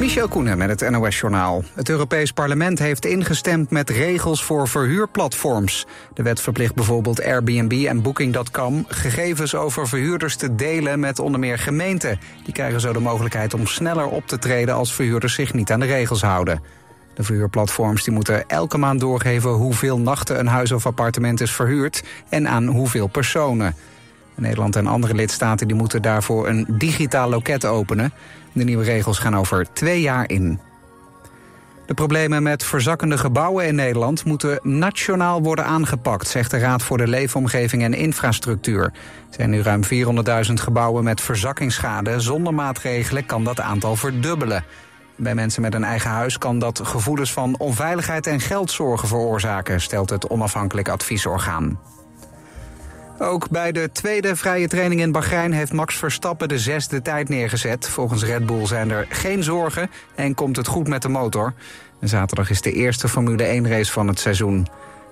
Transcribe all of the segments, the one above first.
Michel Koenen met het NOS-journaal. Het Europees Parlement heeft ingestemd met regels voor verhuurplatforms. De wet verplicht bijvoorbeeld Airbnb en Booking.com... gegevens over verhuurders te delen met onder meer gemeenten. Die krijgen zo de mogelijkheid om sneller op te treden... als verhuurders zich niet aan de regels houden. De verhuurplatforms die moeten elke maand doorgeven... hoeveel nachten een huis of appartement is verhuurd... en aan hoeveel personen. Nederland en andere lidstaten die moeten daarvoor een digitaal loket openen... De nieuwe regels gaan over twee jaar in. De problemen met verzakkende gebouwen in Nederland moeten nationaal worden aangepakt, zegt de Raad voor de Leefomgeving en Infrastructuur. Er zijn nu ruim 400.000 gebouwen met verzakkingsschade. Zonder maatregelen kan dat aantal verdubbelen. Bij mensen met een eigen huis kan dat gevoelens van onveiligheid en geldzorgen veroorzaken, stelt het onafhankelijk adviesorgaan. Ook bij de tweede vrije training in Bahrein heeft Max Verstappen de zesde tijd neergezet. Volgens Red Bull zijn er geen zorgen en komt het goed met de motor. zaterdag is de eerste Formule 1 race van het seizoen.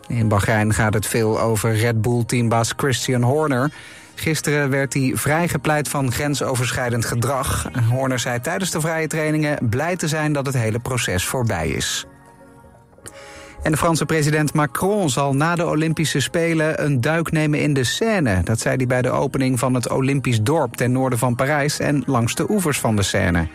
In Bahrein gaat het veel over Red Bull-teambaas Christian Horner. Gisteren werd hij vrijgepleit van grensoverschrijdend gedrag. Horner zei tijdens de vrije trainingen blij te zijn dat het hele proces voorbij is. En de Franse president Macron zal na de Olympische Spelen een duik nemen in de Seine. Dat zei hij bij de opening van het Olympisch dorp ten noorden van Parijs en langs de oevers van de Seine.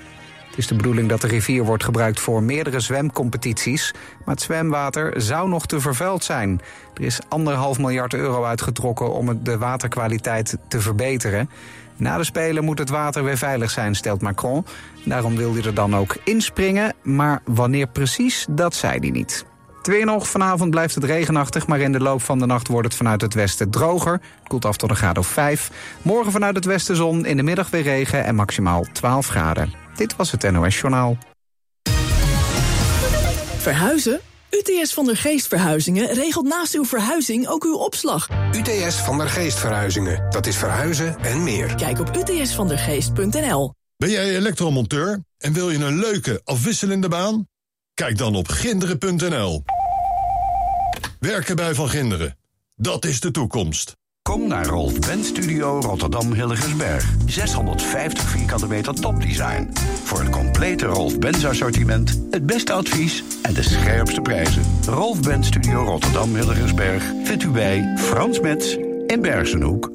Het is de bedoeling dat de rivier wordt gebruikt voor meerdere zwemcompetities. Maar het zwemwater zou nog te vervuild zijn. Er is anderhalf miljard euro uitgetrokken om de waterkwaliteit te verbeteren. Na de Spelen moet het water weer veilig zijn, stelt Macron. Daarom wil hij er dan ook inspringen. Maar wanneer precies, dat zei hij niet. Twee nog, vanavond blijft het regenachtig, maar in de loop van de nacht wordt het vanuit het westen droger. Het koelt af tot een graad of 5. Morgen vanuit het westen zon, in de middag weer regen en maximaal 12 graden. Dit was het NOS Journaal. Verhuizen? UTS van der Geest Verhuizingen regelt naast uw verhuizing ook uw opslag. UTS van der Geest Verhuizingen, dat is verhuizen en meer. Kijk op utsvandergeest.nl. Ben jij elektromonteur en wil je een leuke, afwisselende baan? Kijk dan op ginderen.nl. Werken bij Van Ginderen. Dat is de toekomst. Kom naar Rolf Benz Studio Rotterdam Hilligensberg. 650 vierkante meter topdesign. Voor het complete Rolf Benz assortiment, het beste advies en de scherpste prijzen. Rolf Benz Studio Rotterdam Hilligensberg vindt u bij Frans Metz in Bergenhoek.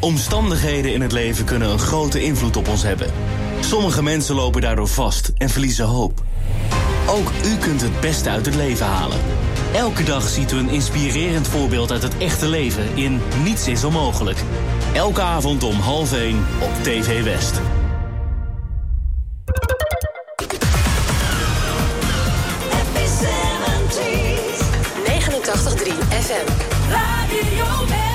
Omstandigheden in het leven kunnen een grote invloed op ons hebben. Sommige mensen lopen daardoor vast en verliezen hoop. Ook u kunt het beste uit het leven halen. Elke dag ziet u een inspirerend voorbeeld uit het echte leven in Niets is onmogelijk. Elke avond om half 1 op TV West. FM. Radio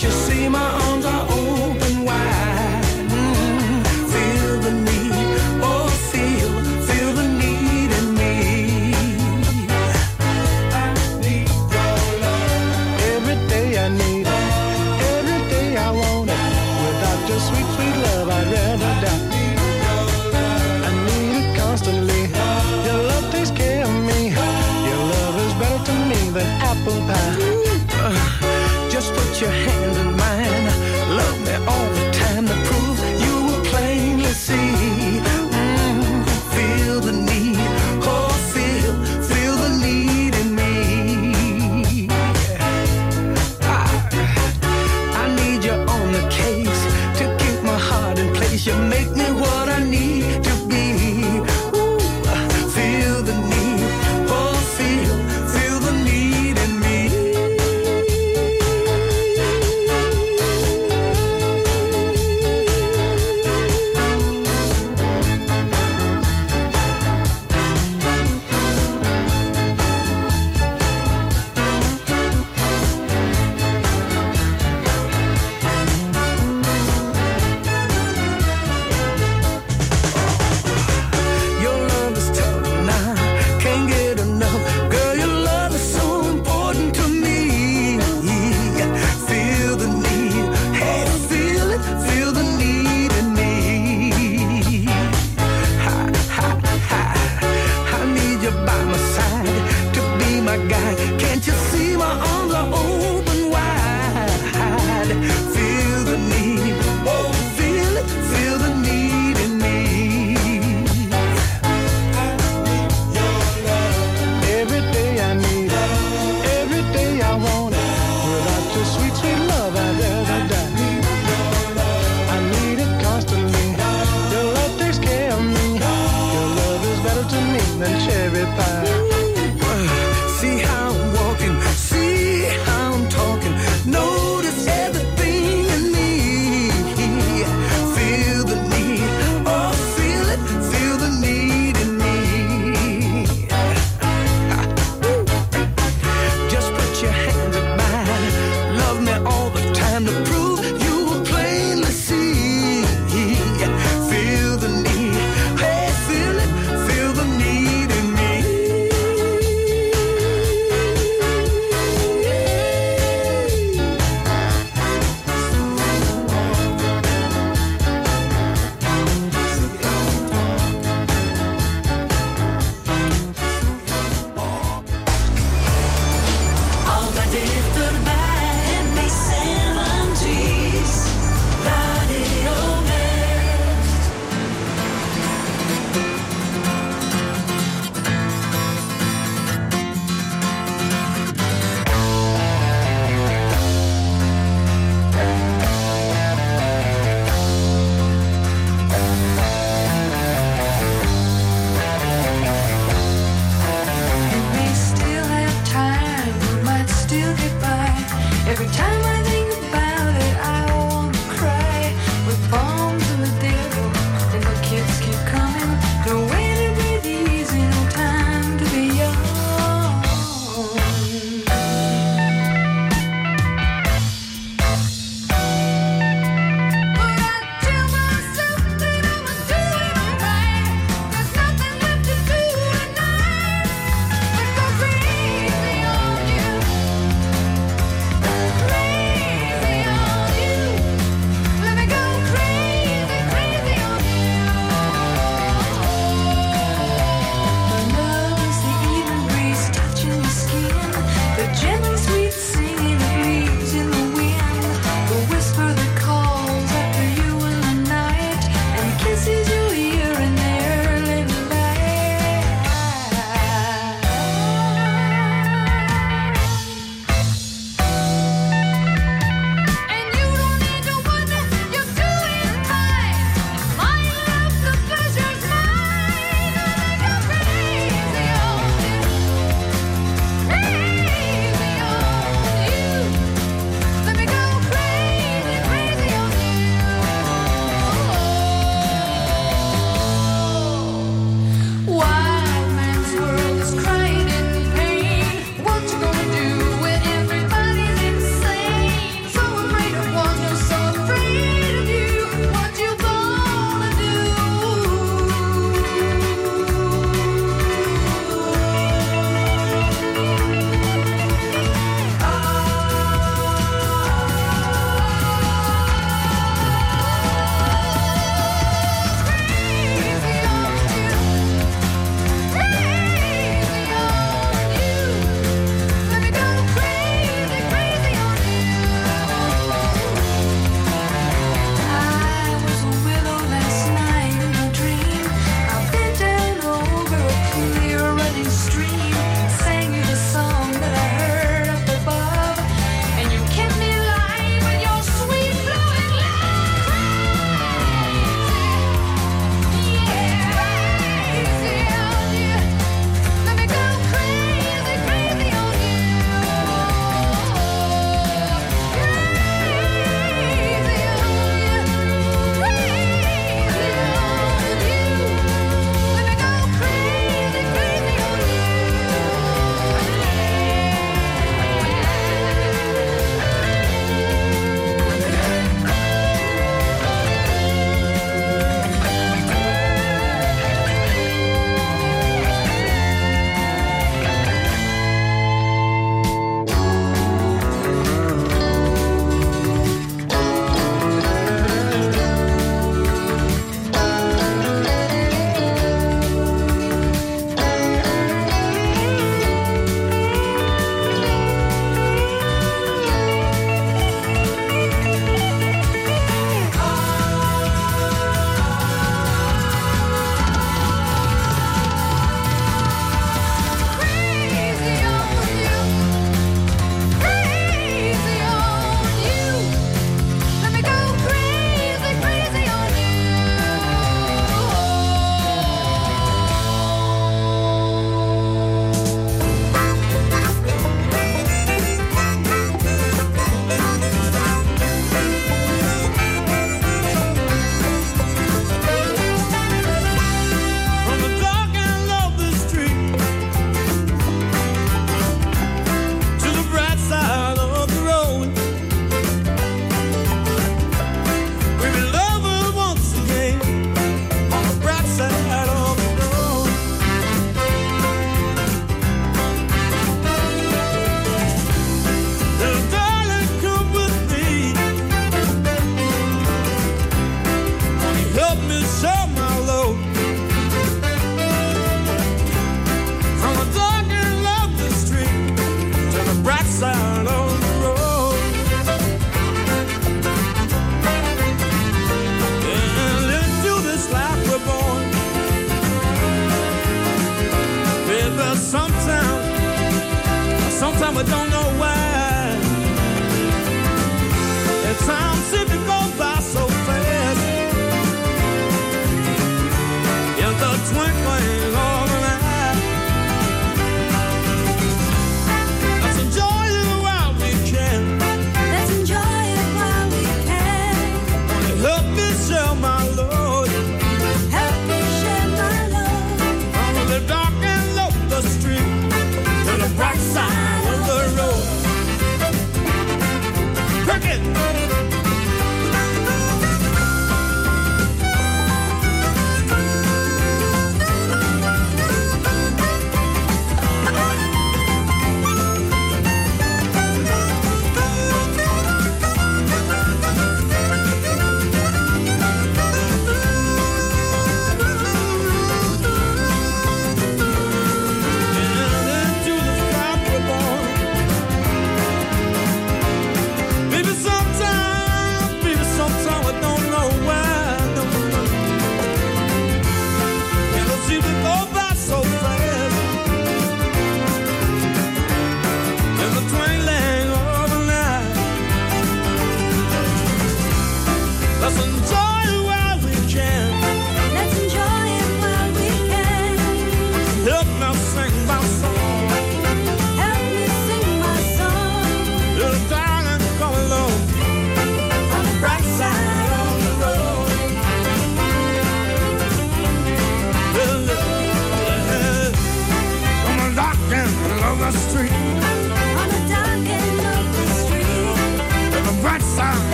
You see my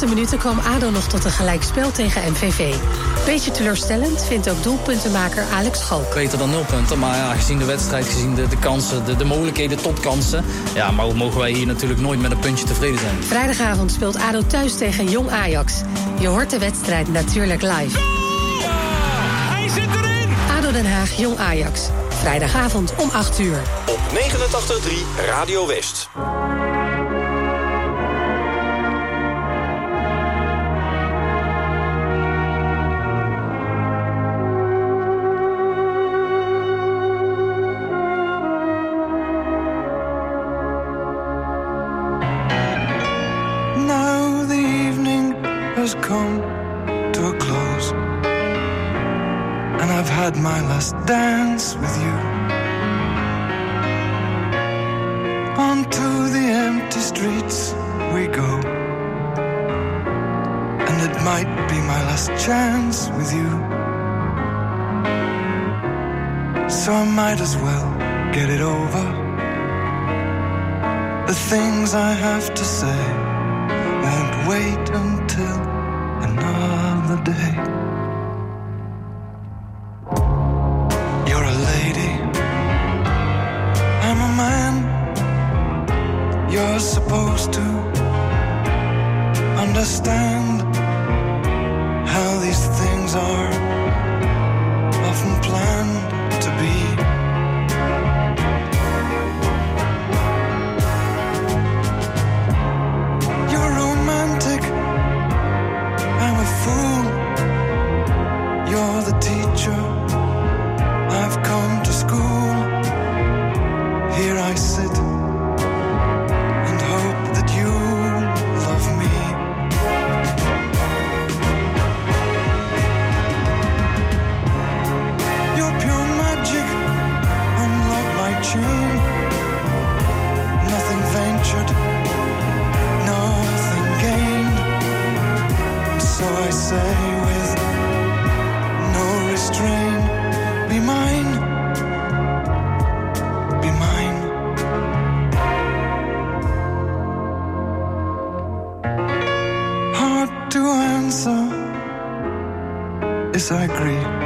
laatste minuten kwam ADO nog tot een gelijkspel tegen MVV. Beetje teleurstellend vindt ook doelpuntenmaker Alex Schalk. Beter dan nul punten, maar ja, gezien de wedstrijd, gezien de, kansen, de, mogelijkheden tot kansen... ja, maar mogen wij hier natuurlijk nooit met een puntje tevreden zijn. Vrijdagavond speelt ADO thuis tegen Jong Ajax. Je hoort de wedstrijd natuurlijk live. Ja, hij zit erin! ADO Den Haag, Jong Ajax. Vrijdagavond om 8 uur. Op 89.3 Radio West. pure magic, unlike my dream. Nothing ventured, nothing gained. So I say with no restraint, be mine, be mine. Hard to answer is I agree.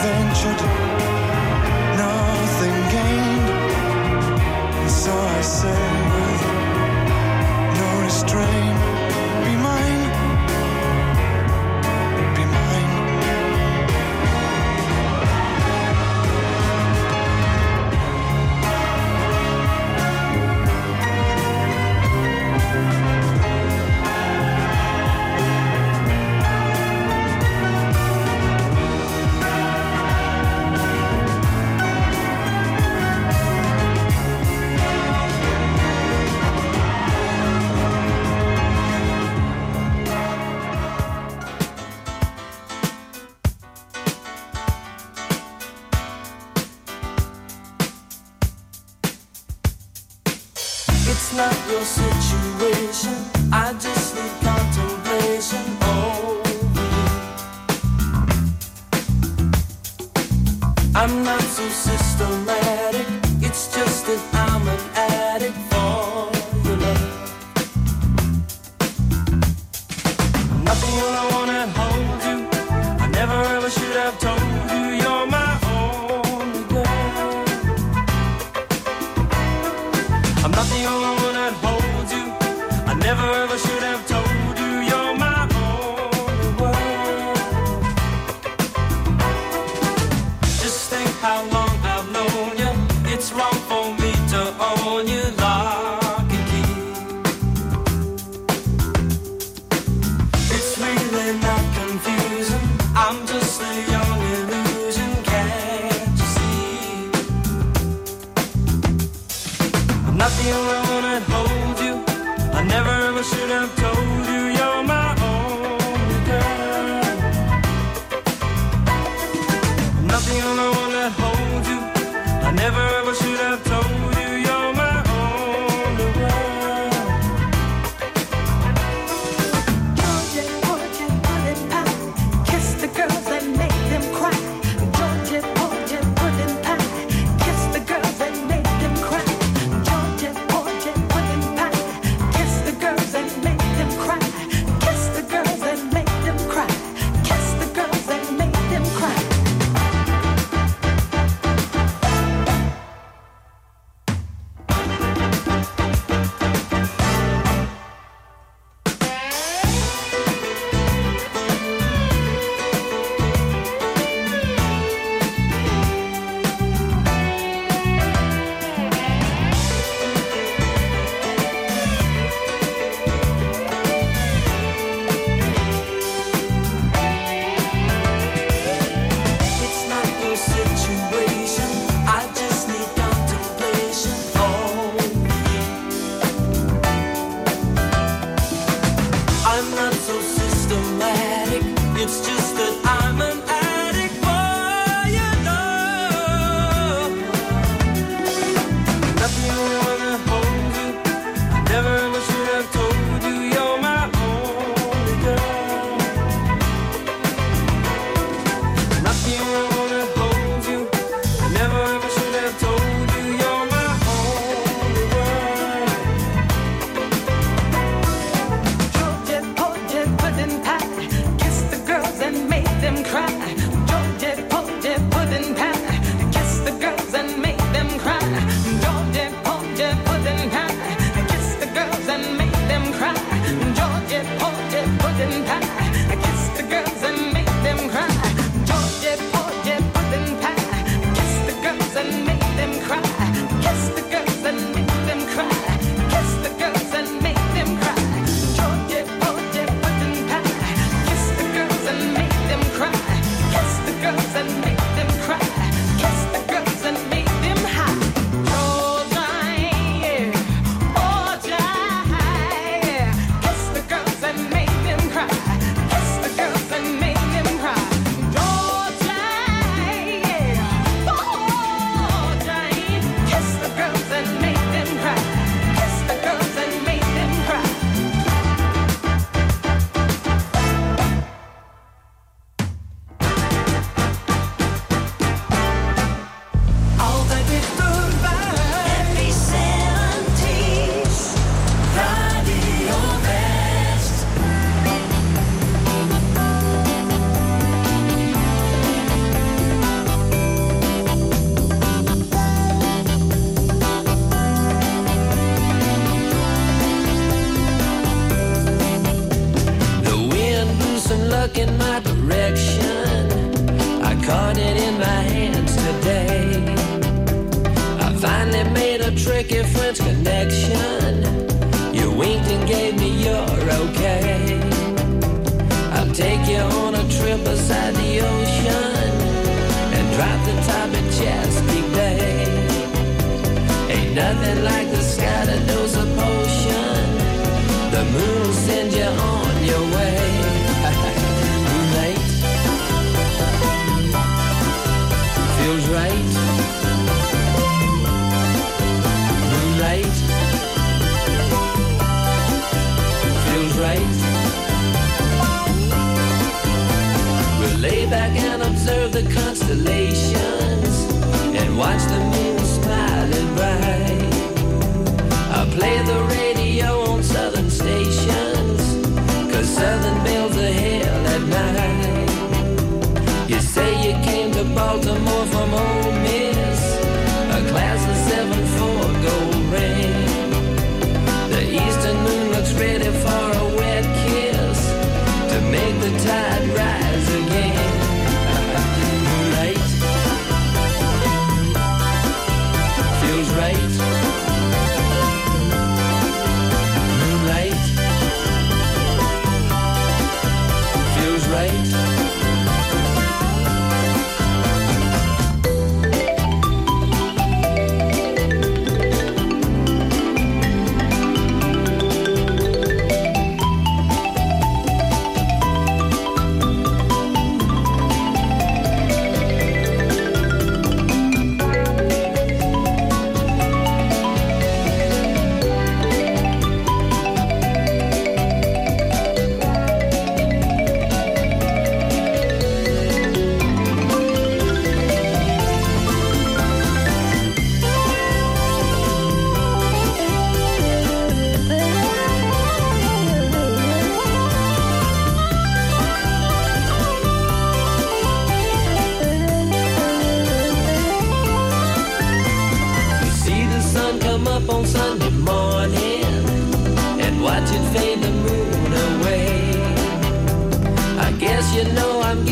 Ventured. Will send on your way. Feels right. Feels right. We'll lay back and observe the constellations and watch the moon smiling bright. I'll play the radio are hell at night. You say you came to Baltimore from Ole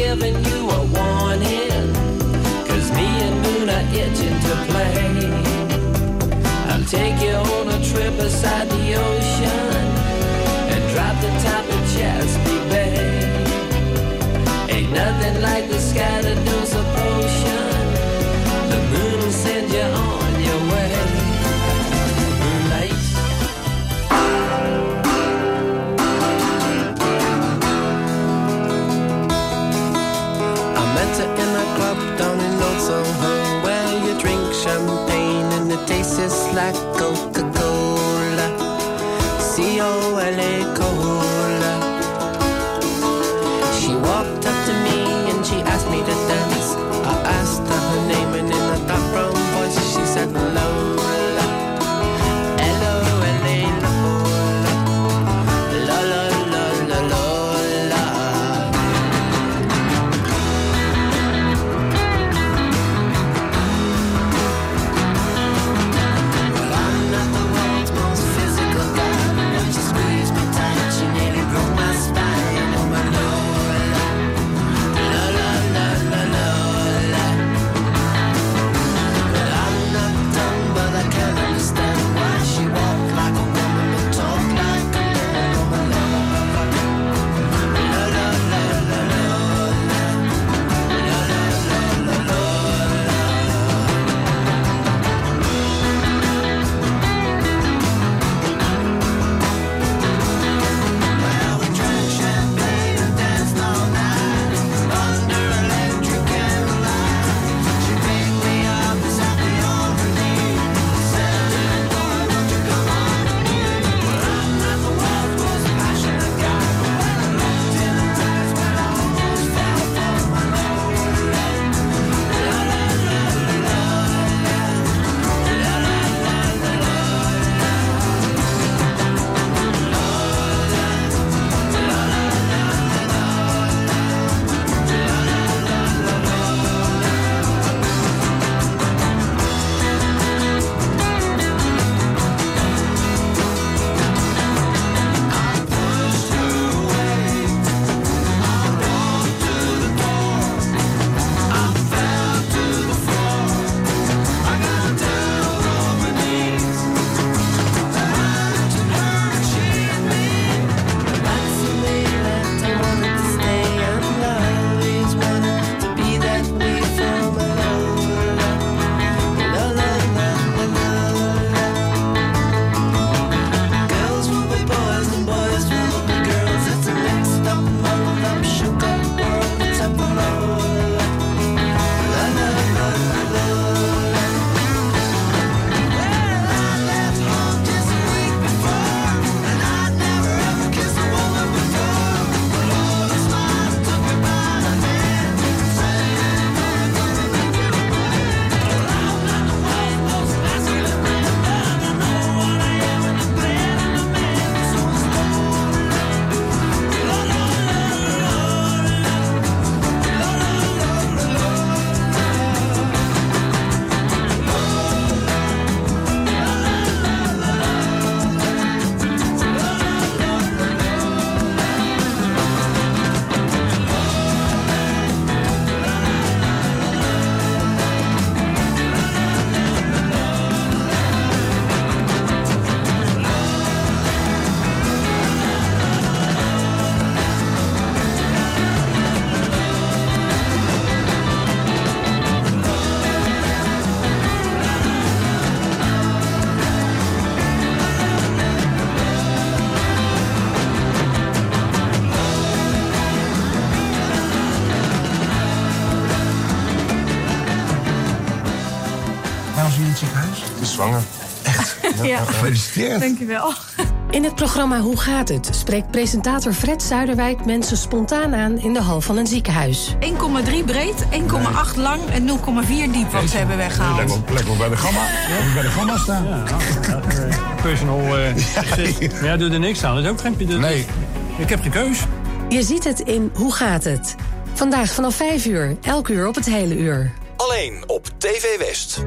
giving you a warning, cause me and moon are itching to play. I'll take you on a trip beside the ocean and drop the top of Chesapeake Bay. Ain't nothing like the sky that knows just like Coca Cola. C O L A. Yes. Dankjewel. In het programma Hoe gaat het? spreekt presentator Fred Zuiderwijk mensen spontaan aan in de hal van een ziekenhuis. 1,3 breed, 1,8 lang en 0,4 diep wat ze hebben weggehaald. Lekker, lekker bij de gamma, ja. bij de gamma staan. Ja, eh, personal. Uh, ja, doe er niks aan. Dat is ook geen. Nee. Ik heb geen keus. Je ziet het in Hoe gaat het? Vandaag vanaf 5 uur, elk uur op het hele uur. Alleen op TV West.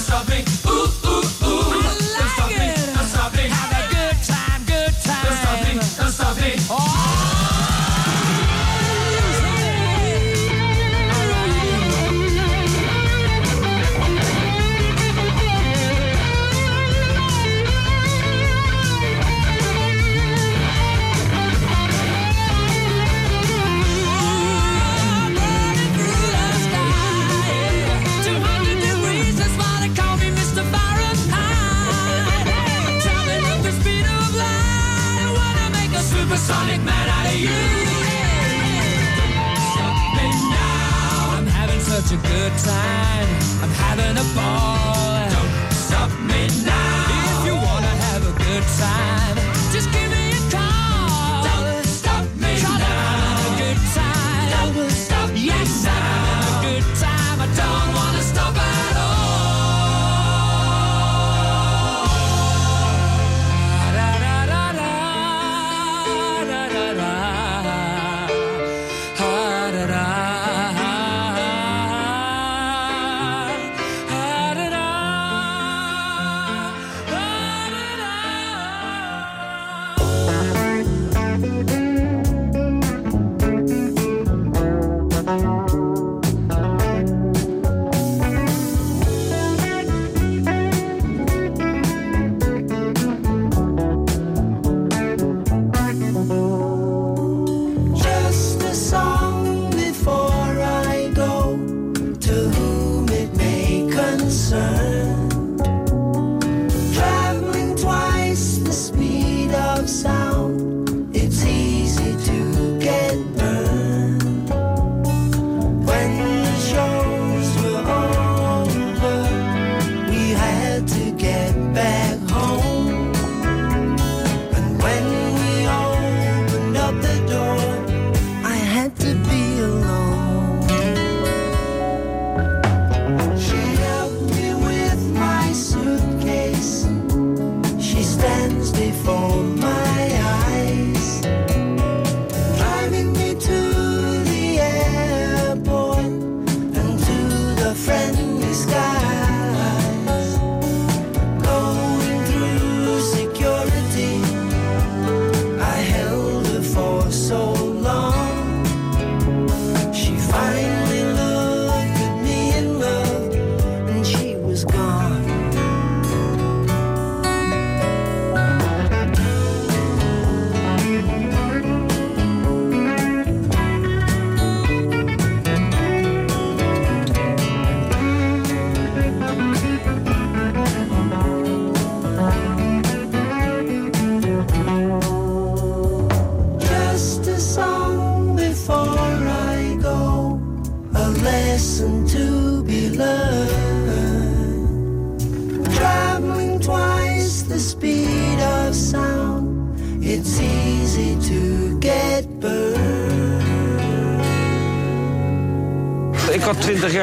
Don't stop me. Time. I'm having a ball.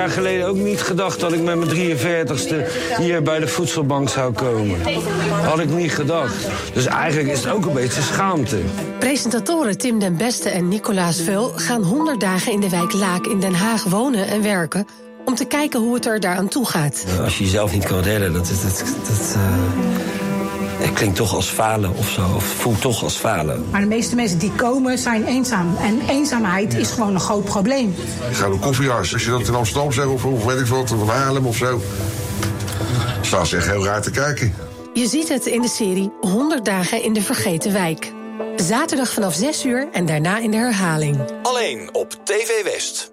Jaar geleden ook niet gedacht dat ik met mijn 43ste hier bij de voedselbank zou komen. Had ik niet gedacht. Dus eigenlijk is het ook een beetje schaamte. Presentatoren Tim den Beste en Nicolaas Veul gaan 100 dagen in de wijk Laak in Den Haag wonen en werken om te kijken hoe het er daaraan toe gaat. Als je jezelf niet kan redden, dat, is- dat, dat, eh, het klinkt toch als falen of zo. Of voelt toch als falen. Maar de meeste mensen die komen zijn eenzaam. En eenzaamheid is gewoon een groot probleem. Ik ga naar koffiehuis. Als je dat in Amsterdam zegt of, of weet ik wat, of Haarlem of zo. Staan ze echt heel raar te kijken. Je ziet het in de serie 100 dagen in de vergeten wijk. Zaterdag vanaf 6 uur en daarna in de herhaling. Alleen op TV West.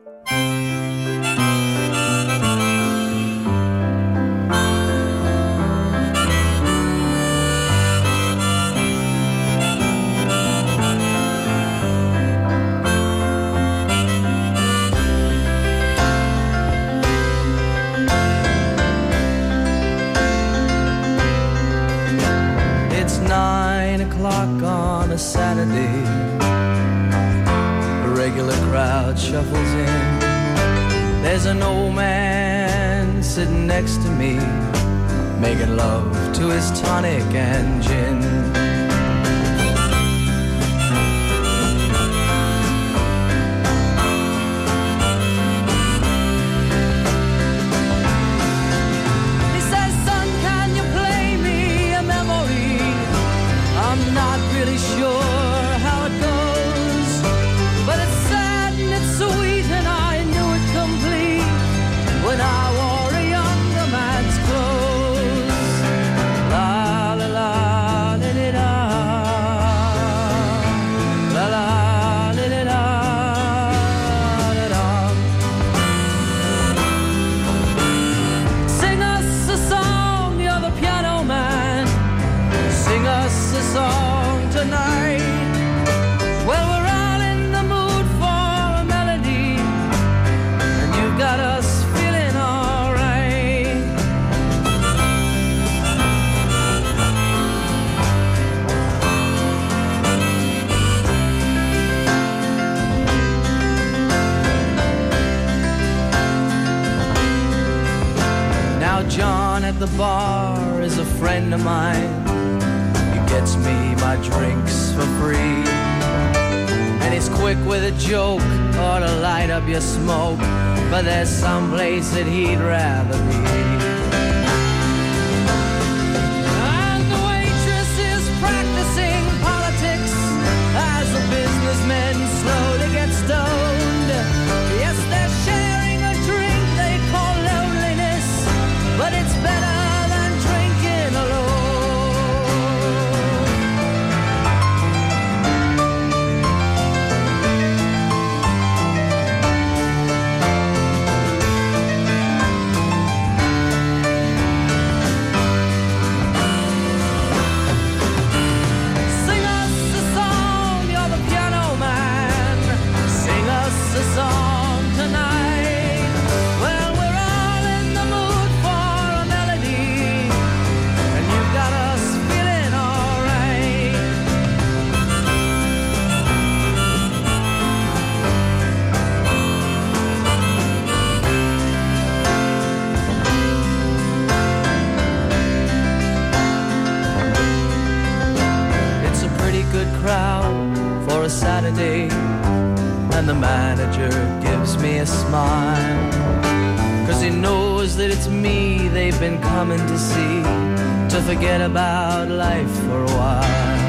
Love to his tonic and gin. They've been coming to see, to forget about life for a while.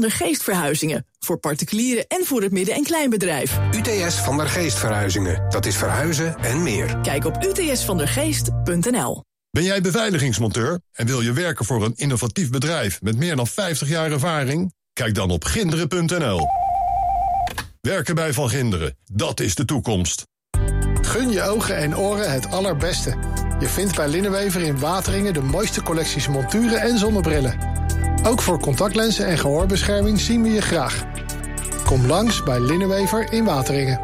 Van der Geest Verhuizingen. Voor particulieren en voor het midden- en kleinbedrijf. UTS van der Geest Verhuizingen. Dat is verhuizen en meer. Kijk op utsvandergeest.nl. Ben jij beveiligingsmonteur en wil je werken voor een innovatief bedrijf met meer dan 50 jaar ervaring? Kijk dan op ginderen.nl. Werken bij Van Ginderen, dat is de toekomst. Gun je ogen en oren het allerbeste. Je vindt bij Linnenwever in Wateringen de mooiste collecties monturen en zonnebrillen. Ook voor contactlenzen en gehoorbescherming zien we je graag. Kom langs bij Linnenwever in Wateringen.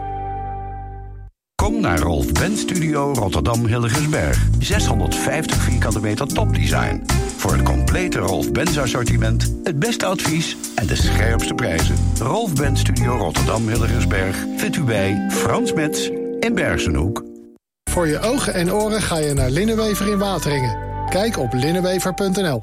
Kom naar Rolf Ben Studio Rotterdam Hilligensberg. 650 vierkante meter topdesign. Voor het complete Rolf Benz assortiment, het beste advies en de scherpste prijzen. Rolf Ben Studio Rotterdam Hilligensberg vindt u bij Frans Metz in Bergenhoek. Voor je ogen en oren ga je naar Linnenwever in Wateringen. Kijk op linnenwever.nl.